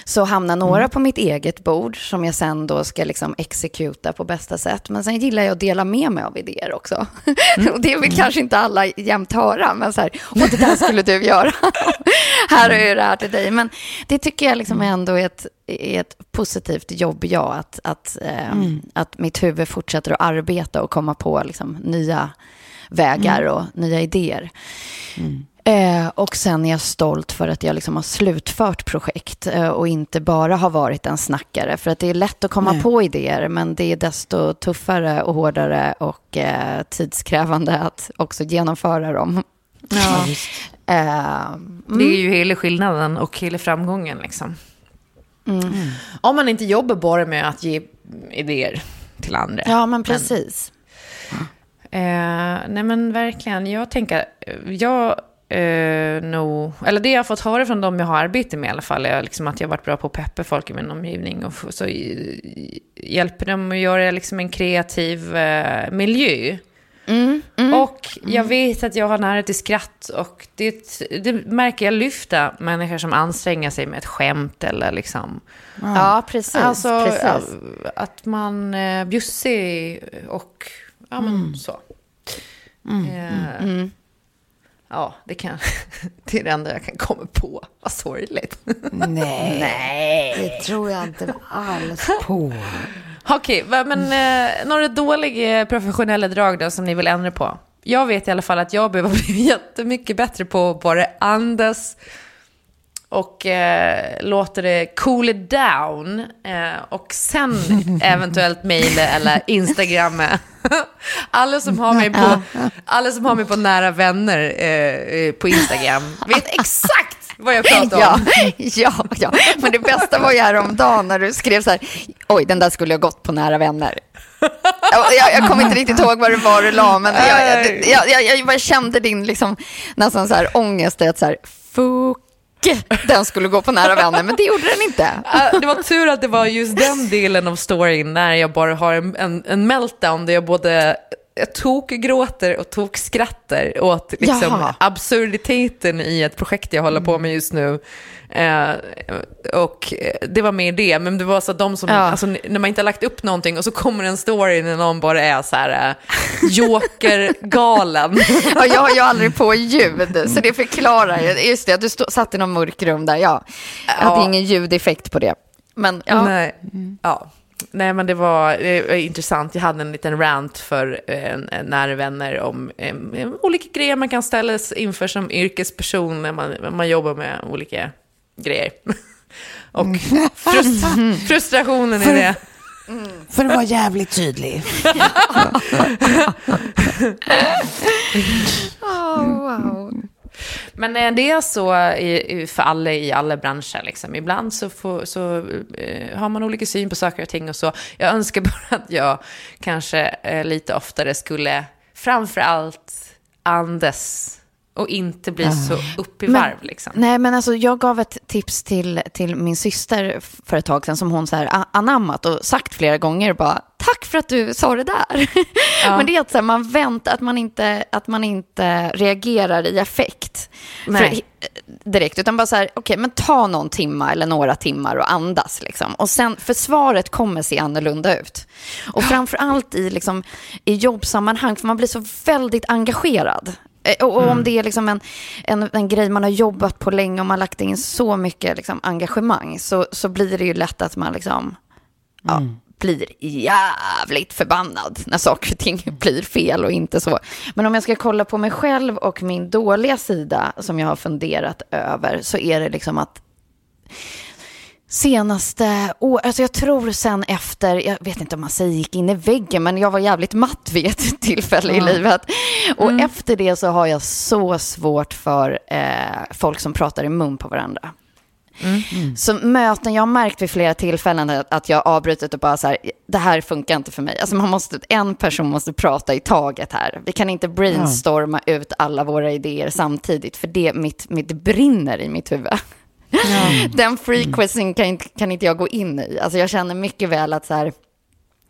så hamnar några på mitt eget bord som jag sen då ska liksom exekuta på bästa sätt. Men sen gillar jag att dela med mig av idéer också. och det vill kanske inte alla jämt höra, men så här, åh det där skulle du göra. här jag det här till dig. Men det tycker jag liksom ändå är ett, är ett positivt jobb, ja, att, att, eh, att mitt huvud fortsätter att arbeta och komma på liksom, nya vägar och nya idéer. Eh, och sen är jag stolt för att jag liksom har slutfört projekt eh, och inte bara har varit en snackare. För att det är lätt att komma Nej. på idéer, men det är desto tuffare och hårdare och eh, tidskrävande att också genomföra dem. Ja. Eh, Det är ju hela skillnaden och hela framgången liksom. Om man inte jobbar bara med att ge idéer till andra. ja, men precis. Eh, nej men verkligen, jag tänker, jag eh, nog, eller det jag har fått höra från dem jag har arbetat med i alla fall, är liksom att jag har varit bra på att peppa folk i min omgivning och så i- hjälper dem att göra liksom en kreativ eh, miljö. Och jag vet att jag har nära till skratt och det, det märker jag lyfta människor som anstränger sig med ett skämt eller liksom. Ja, precis. Alltså precis. att man är bjussig och ja men så. Eh, Ja, det, kan, det är det enda jag kan komma på. Vad sorgligt. Nej, Nej, det tror jag inte alls på. Okej, va- men eh, några dåliga professionella drag då som ni vill ändra på? jag vet i alla fall att jag behöver bli jättemycket bättre på att bara andas och eh, låter det cool it down. Eh, och sen eventuellt mejla eller instagramma. alla, som har mig på, alla som har mig på nära vänner eh, på Instagram vet exakt vad jag pratar om. Ja, ja, ja, men det bästa var ju häromdagen när du skrev så här, oj, den där skulle jag gått på nära vänner. Jag, jag, jag kommer inte riktigt ihåg vad det var du la, men jag, jag, jag, bara kände din liksom, nästan så här ångest, att så här, fuck den skulle gå på nära vänner, men det gjorde den inte. Det var tur att det var just den delen av storyn när jag bara har en, en, en meltdown där jag både jag tokgråter och tokskrattar åt liksom Jaha. absurditeten i ett projekt jag håller på med just nu. Eh, och det var mer det, men det var så att de som, Ja. alltså, när man inte har lagt upp någonting och så kommer en story när någon bara är så här eh, jokergalen. Ja, jag har ju aldrig på ljud, så det förklarar ju. Just det, du stå, satt i någon mörk rum där, ja. Jag hade Ja. ingen ljudeffekt på det. Men ja, Nej. Ja. Nej, men det var, det var intressant. Jag hade en liten rant för eh, nära vänner om eh, olika grejer man kan ställas inför som yrkesperson när man, man jobbar med olika grejer. Och frust, frustrationen i det. För att vara jävligt tydlig. oh, wow. Men eh, det är så i- för alla i alla branscher. Liksom. Ibland så, får, så eh, har man olika syn på saker och ting och så. Jag önskar bara att jag kanske eh, lite oftare skulle framför allt andas och inte bli så upp i Men- varv. Liksom. Nej, men alltså jag gav ett tips till, till min syster för ett tag sedan som hon så här anammat och sagt flera gånger bara tack för att du sa det där. Men det är att så här, man väntar, att man inte, att man inte reagerar i affekt. För, direkt, utan bara så här, okej, men ta någon timma eller några timmar och andas liksom. Och sen, för svaret kommer se annorlunda ut. Och framför allt i, liksom, i jobbsammanhang, för man blir så väldigt engagerad. Eh, Och, och om det är liksom en, en, en grej man har jobbat på länge och man har lagt in så mycket liksom, engagemang så, så blir det ju lätt att man liksom, ja, blir jävligt förbannad när saker och ting blir fel och inte så. Men om jag ska kolla på mig själv och min dåliga sida som jag har funderat över så är det liksom att senaste år, alltså jag tror sen efter, jag vet inte om man säger gick in i väggen, men jag var jävligt matt vid ett tillfälle i livet. Och efter det så har jag så svårt för eh, folk som pratar i mun på varandra. Så möten, jag har märkt vid flera tillfällen att- att jag avbrutit och bara så här, det här funkar inte för mig. Alltså man måste, en person måste prata i taget här. Vi kan inte brainstorma ut alla våra idéer samtidigt, för det, mitt, mitt brinner i mitt huvud. Den frequencyn kan, inte- kan inte jag gå in i. Alltså jag känner mycket väl att så här,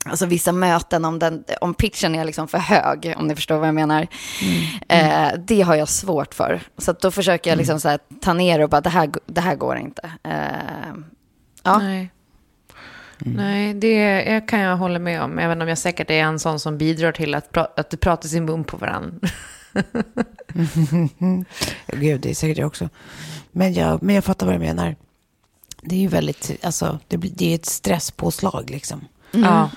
Alltså vissa möten, om, den, om pitchen är liksom för hög, om ni förstår vad jag menar. Eh, det har jag svårt för. Så att då försöker jag liksom så här, ta ner och bara, det här, det här går inte. Eh, ja. Nej. Nej, det kan jag hålla med om. Även om jag säkert är en sån som bidrar till att, pra- att det pratas i mun på varandra. Gud, det är säkert jag också. Men jag, men jag fattar vad du menar. Det är ju väldigt, alltså, det, blir, det är ett stresspåslag liksom. Ja.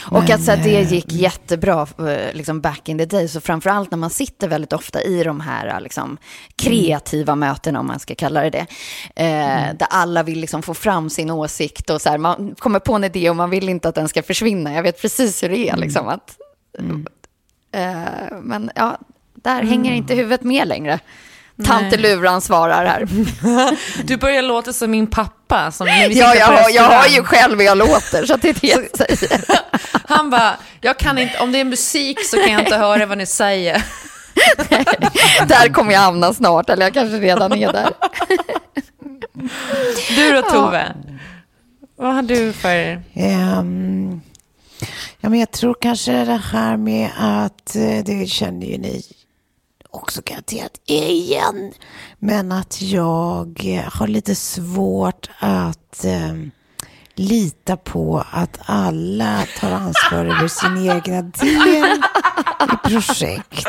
Och att så här, det eh, gick jättebra eh, liksom back in the day. Så framförallt när man sitter väldigt ofta i de här liksom, kreativa mötena, om man ska kalla det det. Eh, Där alla vill liksom få fram sin åsikt och så här, man kommer på en idé och man vill inte att den ska försvinna. Jag vet precis hur det är. Liksom, att, eh, men ja, där hänger inte huvudet med längre. Tante Luran svarar här. Du börjar låta som min pappa. Som när vi Ja, jag, har- jag har ju själv hur jag låter, så att det är det jag säger. Han bara, jag kan inte, om det är musik så kan jag inte höra vad ni säger. Där kommer jag hamna snart, eller jag kanske redan är där. Du då Tove? Vad har du för... Ehm, ja, men jag tror kanske det här med att, eh, det känner ju ni också garanterat igen, men att jag eh, har lite svårt att eh, lita på att alla tar ansvar över sin egna del i projekt.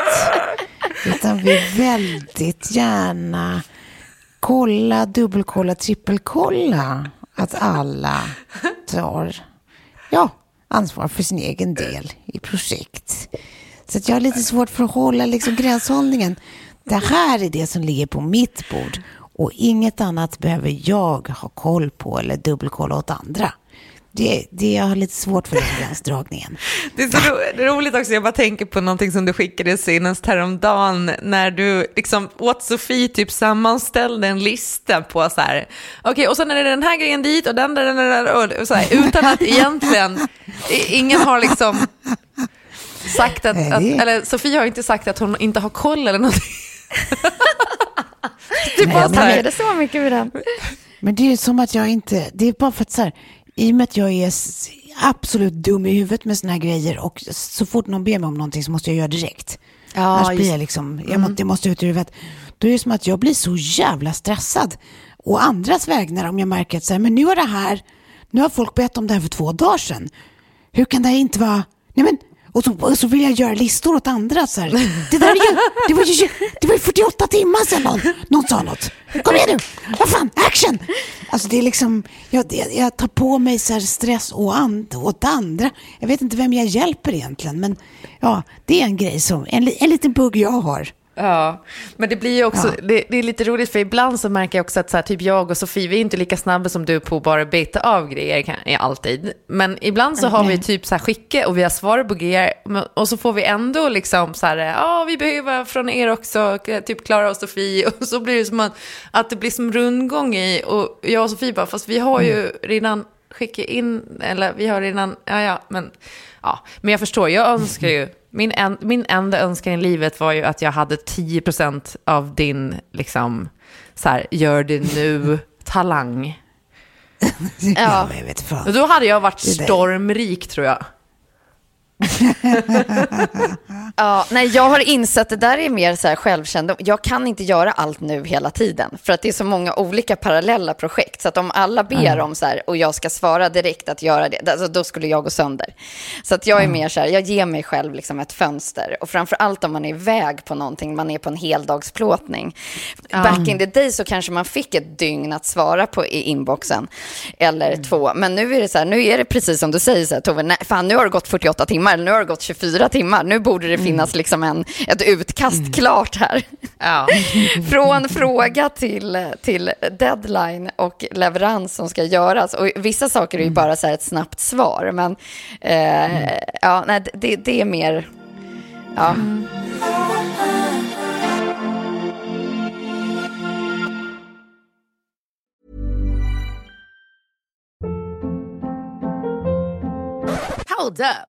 Utan vill väldigt gärna kolla, dubbelkolla, trippelkolla att alla tar ja, ansvar för sin egen del i projekt. Så jag har lite svårt för att hålla liksom gränshållningen. Det här är det som ligger på mitt bord och inget annat behöver jag ha koll på eller dubbelkolla åt andra. Det, det, jag har lite svårt för den gränsdragningen. Det är så ro, roligt också, jag bara tänker på någonting som du skickade senast häromdagen när du liksom åt Sofie typ sammanställde en lista på så här, okej okay, och sen är det den här grejen dit och den där, den där, och så här, utan att egentligen, ingen har liksom sagt att, att, eller Sofie har inte sagt att hon inte har koll eller någonting. det är bara Nej, jag tar så mycket ur den. Men det är som att jag inte, det är bara för att så här, i och med att jag är absolut dum i huvudet med såna här grejer och så fort någon ber mig om någonting så måste jag göra direkt. Ja, Annars blir jag liksom, jag mm. måste, det måste ut ur huvudet. Då är det som att jag blir så jävla stressad. Och andras vägnar om jag märker att så här, men nu har det här, nu har folk bett om det här för två dagar sedan. Hur kan det här inte vara, nej men och så, och så vill jag göra listor åt andra. Så här. Det, där är ju, det, var ju, det var ju 48 timmar sedan någon, någon sa något. Kom igen nu, vad fan, action! Alltså det är liksom, jag, jag tar på mig så stress och and, åt andra. Jag vet inte vem jag hjälper egentligen, men ja, det är en grej som, en, en liten bugg jag har. Ja, men det blir ju också, ja. det, det, är lite roligt för ibland så märker jag också att så här, typ jag och Sofie, vi är inte lika snabba som du på att bara beta av grejer, kan, alltid. Men ibland så har vi typ så här skicke och vi har svar på grejer och så får vi ändå liksom så här, ja vi behöver från er också, typ Klara och Sofie och så blir det som att, att det blir som rundgång i och jag och Sofie bara, fast vi har ju mm. redan skickat in, eller vi har redan, ja ja, men ja, men jag förstår, jag önskar ju min, en, min enda önskan i livet var ju att jag hade 10% av din, liksom, så här, gör det nu-talang. ja, jag vet fan. Då hade jag varit stormrik, tror jag. ja, nej, jag har insett, det där är mer så här självkännedom. Jag kan inte göra allt nu hela tiden. För att det är så många olika parallella projekt. Så att om alla ber mm. om så här, och jag ska svara direkt att göra det, alltså, då skulle jag gå sönder. Så att jag är mm. mer så här, jag ger mig själv liksom ett fönster. Och framför allt om man är iväg på någonting, man är på en heldagsplåtning. Mm. Back in the day så kanske man fick ett dygn att svara på i inboxen. Eller mm. två. Men nu är det så här, nu är det precis som du säger, så här, Tove, nej, fan nu har det gått 48 timmar timmar, nu har det gått 24 timmar, nu borde det finnas mm. liksom en, ett utkast mm. klart här. Ja. Från fråga till, till deadline och leverans som ska göras. Och vissa saker är ju mm. bara så ett snabbt svar, men eh, ja, nej, det, det är mer... Ja. Mm. Hold up.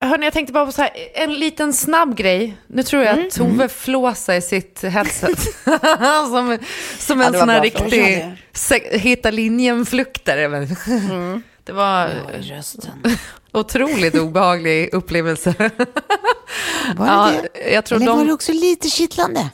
Hörni, jag tänkte bara på så här, en liten snabb grej. Nu tror jag mm. att Tove mm. flåsar i sitt headset. som, som en ja, sån här riktig hitta linjen-fluktare. Mm. Det var otroligt obehaglig upplevelse. Var det ja, Jag tror Eller de... var det också lite kittlande?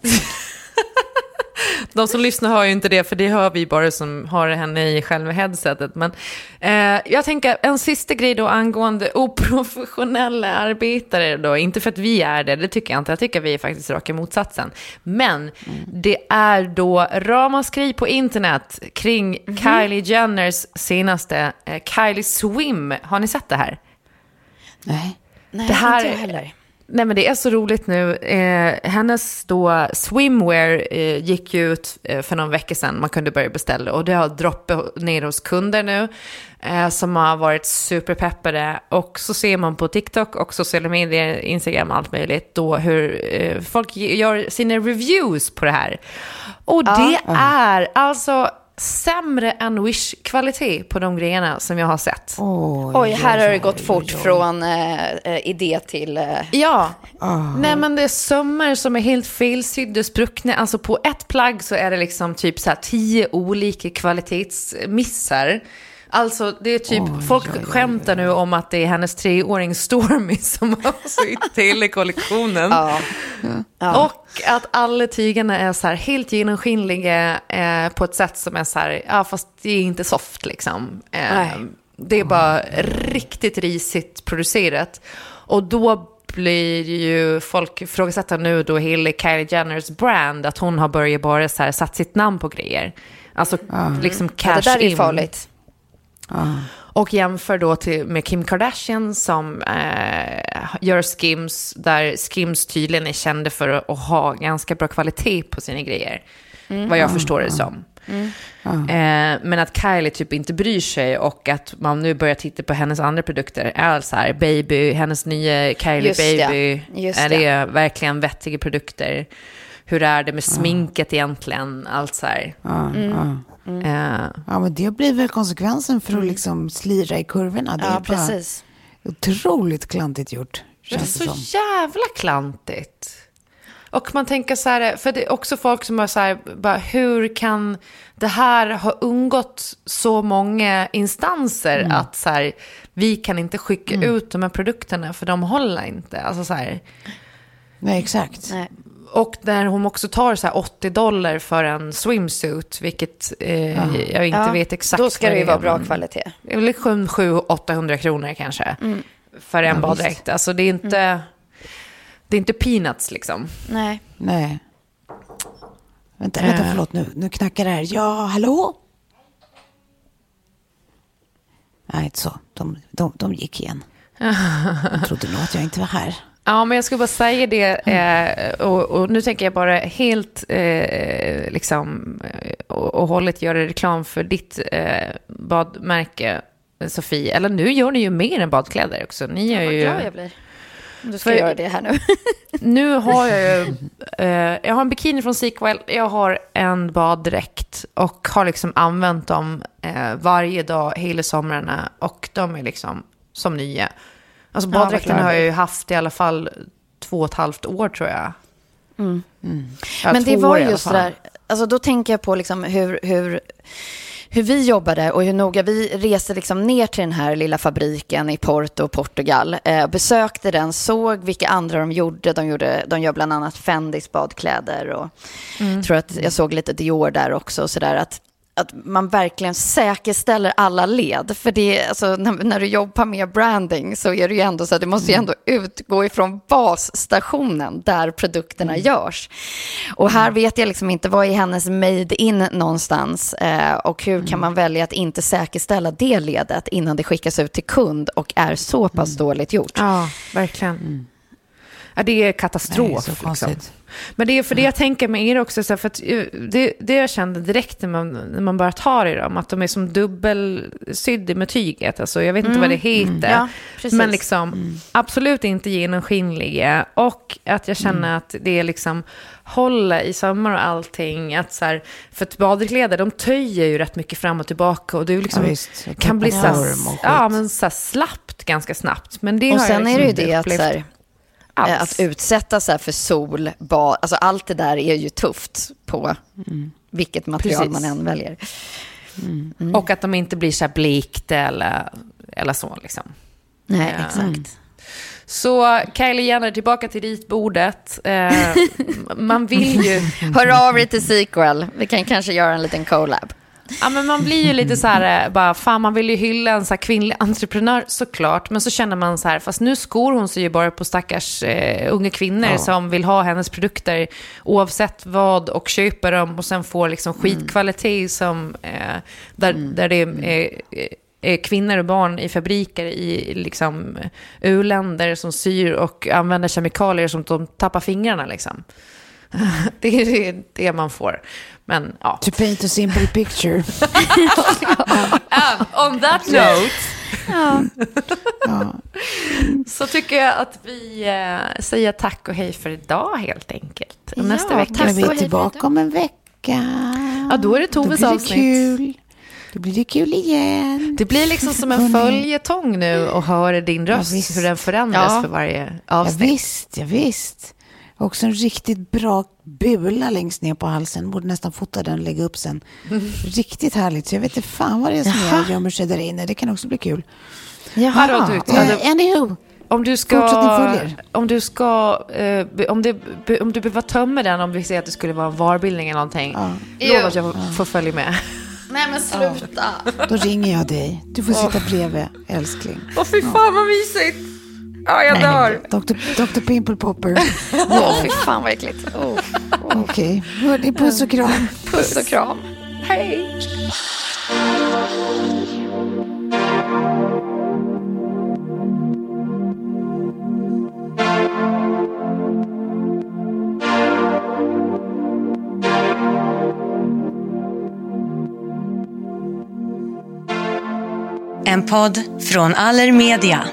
De som lyssnar hör ju inte det, för det hör vi bara som har henne i själva headsetet. Men eh, jag tänker, en sista grej då angående oprofessionella arbetare då. Inte för att vi är det, det tycker jag inte. Jag tycker vi är faktiskt raka motsatsen. Men mm. det är då ramaskri på internet kring mm. Kylie Jenners senaste eh, Kylie Swim. Har ni sett det här? Nej. Nej, det här, inte jag heller. Nej men det är så roligt nu. Eh, hennes då swimwear eh, gick ut eh, för någon vecka sedan. Man kunde börja beställa och det har droppat ner hos kunder nu eh, som har varit superpeppade. Och så ser man på TikTok och sociala medier, Instagram, allt möjligt då hur eh, folk gör sina reviews på det här. Och det ja. är alltså sämre än Wish-kvalitet på de grejerna som jag har sett. Oj, oj här har det gått fort oj, oj. från äh, idé till... Äh... Ja, uh. nej men det är sömmar som är helt felsydda, spruckna. Alltså på ett plagg så är det liksom typ så här tio olika kvalitetsmissar. Alltså det är typ, oj, folk oj, oj, skämtar nu om att det är hennes treåring Stormy som har sytt hela kollektionen. Ja. Ja. Och att alla tygerna är så här helt genomskinliga eh, på ett sätt som är så här, ja fast det är inte soft liksom. Eh, det är bara riktigt risigt producerat. Och då blir ju folk ifrågasätta nu då hela Kylie Jenners brand, att hon har börjat bara så här satt sitt namn på grejer. Alltså mm. liksom cash in. Ja, det där är farligt. Ah. Och jämför då till, med Kim Kardashian som eh, gör skims, där skims tydligen är kända för att, att ha ganska bra kvalitet på sina grejer. Mm. Vad jag mm. förstår det som. Mm. Eh, men att Kylie typ inte bryr sig och att man nu börjar titta på hennes andra produkter är så här, baby, hennes nya Kylie Just Baby, det. är det, det verkligen vettiga produkter? Hur är det med sminket egentligen? Allt så här. Mm. Uh, ja, men det blir väl konsekvensen för att mm. liksom slira i kurvorna. Det ja, är precis. otroligt klantigt gjort. Det är så som. jävla klantigt. Och man tänker så här, för det är också folk som har så här, bara, hur kan det här ha undgått så många instanser mm. att så här, vi kan inte skicka mm. ut de här produkterna för de håller inte. Alltså så här. Nej, exakt. Nej. Och när hon också tar så 80 dollar för en swimsuit, vilket eh, ja. jag inte ja. vet exakt. Då ska det ju vara bra kvalitet. Det är väl 700-800 kronor kanske. Mm. För en ja, baddräkt. Alltså det är inte... Mm. Det är inte peanuts liksom. Nej. Nej. Vänta, vänta, förlåt nu. Nu knackar det här. Ja, hallå? Nej, inte så. De, de, de gick igen. De trodde nog att jag inte var här. Ja, men jag skulle bara säga det, eh, och, och, nu tänker jag bara helt eh, liksom, eh, och, och hållet göra reklam för ditt eh, badmärke, Sofie. Eller nu gör ni ju mer än badkläder också. Ni gör ja, ju... glad jag blir. Du ska för, göra det här nu. nu har jag ju, eh, jag har en bikini från Sequel, jag har en baddräkt och har liksom använt dem eh, varje dag hela somrarna och de är liksom som nya. Alltså baddräkten ja, har jag ju haft i alla fall två och ett halvt år tror jag. Mm. Mm. Ja, Men det var just det där, alltså då tänker jag på liksom hur, hur, hur vi jobbade och hur noga vi reste liksom ner till den här lilla fabriken i Porto, Portugal. Eh, besökte den, såg vilka andra de gjorde. De, gjorde, de gör bland annat Fendis badkläder och mm. tror att jag såg lite Dior där också. Så där, att att man verkligen säkerställer alla led. För det, alltså, när, när, du jobbar med branding så är det ju ändå så att det måste ju mm. ändå utgå ifrån basstationen där produkterna mm. görs. Och här mm. vet jag liksom inte, vad är hennes made in någonstans? Eh, och hur mm. kan man välja att inte säkerställa det ledet innan det skickas ut till kund och är så pass mm. dåligt gjort? Ja, verkligen. Mm. Ja, det är katastrof. Det är liksom. Men det är för det jag tänker med er också, så för att eh, det, det jag kände direkt när man, när man bara tar i dem, att de är som dubbelsydda med tyget. Alltså, jag vet inte mm. vad det heter. Ja, men liksom mm. absolut inte genomskinliga. Och att jag känner mm. att det är liksom hålla i sömmar och allting. Att så här, för att badkläder, de töjer ju rätt mycket fram och tillbaka. Och du liksom ja, kan bli så, här, ja, men så slappt ganska snabbt. Men det och har sen jag liksom är det ju det att så här, alls. Eh, att utsätta sig för sol, bad, alltså allt det där är ju tufft på mm. vilket material Precis. man än väljer. Mm. Mm. Och att de inte blir så här blikt eller, eller så liksom. Nej, exakt. Så Kylie Jenner, tillbaka till ritbordet. Eh, man vill ju... Hör av dig till sequel. Vi kan kanske göra en liten collab. Ja, men man blir ju lite så här, eh, bara, fan man vill ju hylla en så kvinnlig entreprenör såklart. Men så känner man så här, fast nu skor hon sig ju bara på stackars eh, unga kvinnor Ja. som vill ha hennes produkter oavsett vad och köper dem och sen får liksom skitkvalitet som, eh, där, där det är eh, eh, kvinnor och barn i fabriker i liksom u-länder som syr och använder kemikalier som de tappar fingrarna liksom. Det är det- man får. Men ja. To paint a simple picture. On that note Ja. så tycker jag att vi eh, säger tack och hej för idag helt enkelt. Och nästa Ja, vecka tack Är vi för tillbaka om en vecka? Ja, då är det Toves blir det avsnitt. kul. Då blir det kul igen. Det blir liksom som en följetong nu och höra din röst, visst. hur den förändras Ja. för varje Ja, avsnitt. visst, ja, visst. Också en riktigt bra bula längst ner på halsen. Borde nästan fota den och lägga upp sen. Riktigt härligt. Så jag vet inte fan vad det är som Jaha. gömmer sig där inne. Det kan också bli kul. Hallå, du, hallå. anywho. Om du ska, om du ska, eh, om, det, om du behöver tömma den, om vi säger att det skulle vara en varbildning eller någonting. Lova att jag får, får följa med. Nej men sluta. Då ringer jag dig. Du får sitta bredvid, älskling. Åh fy fan vad mysigt! Ja, jag dör. Dr. Dr. Pimple Popper. Åh, fy fan vad äckligt. Oh. Okej, hörni, puss och kram. Puss och kram. Hej! En podd från Allermedia.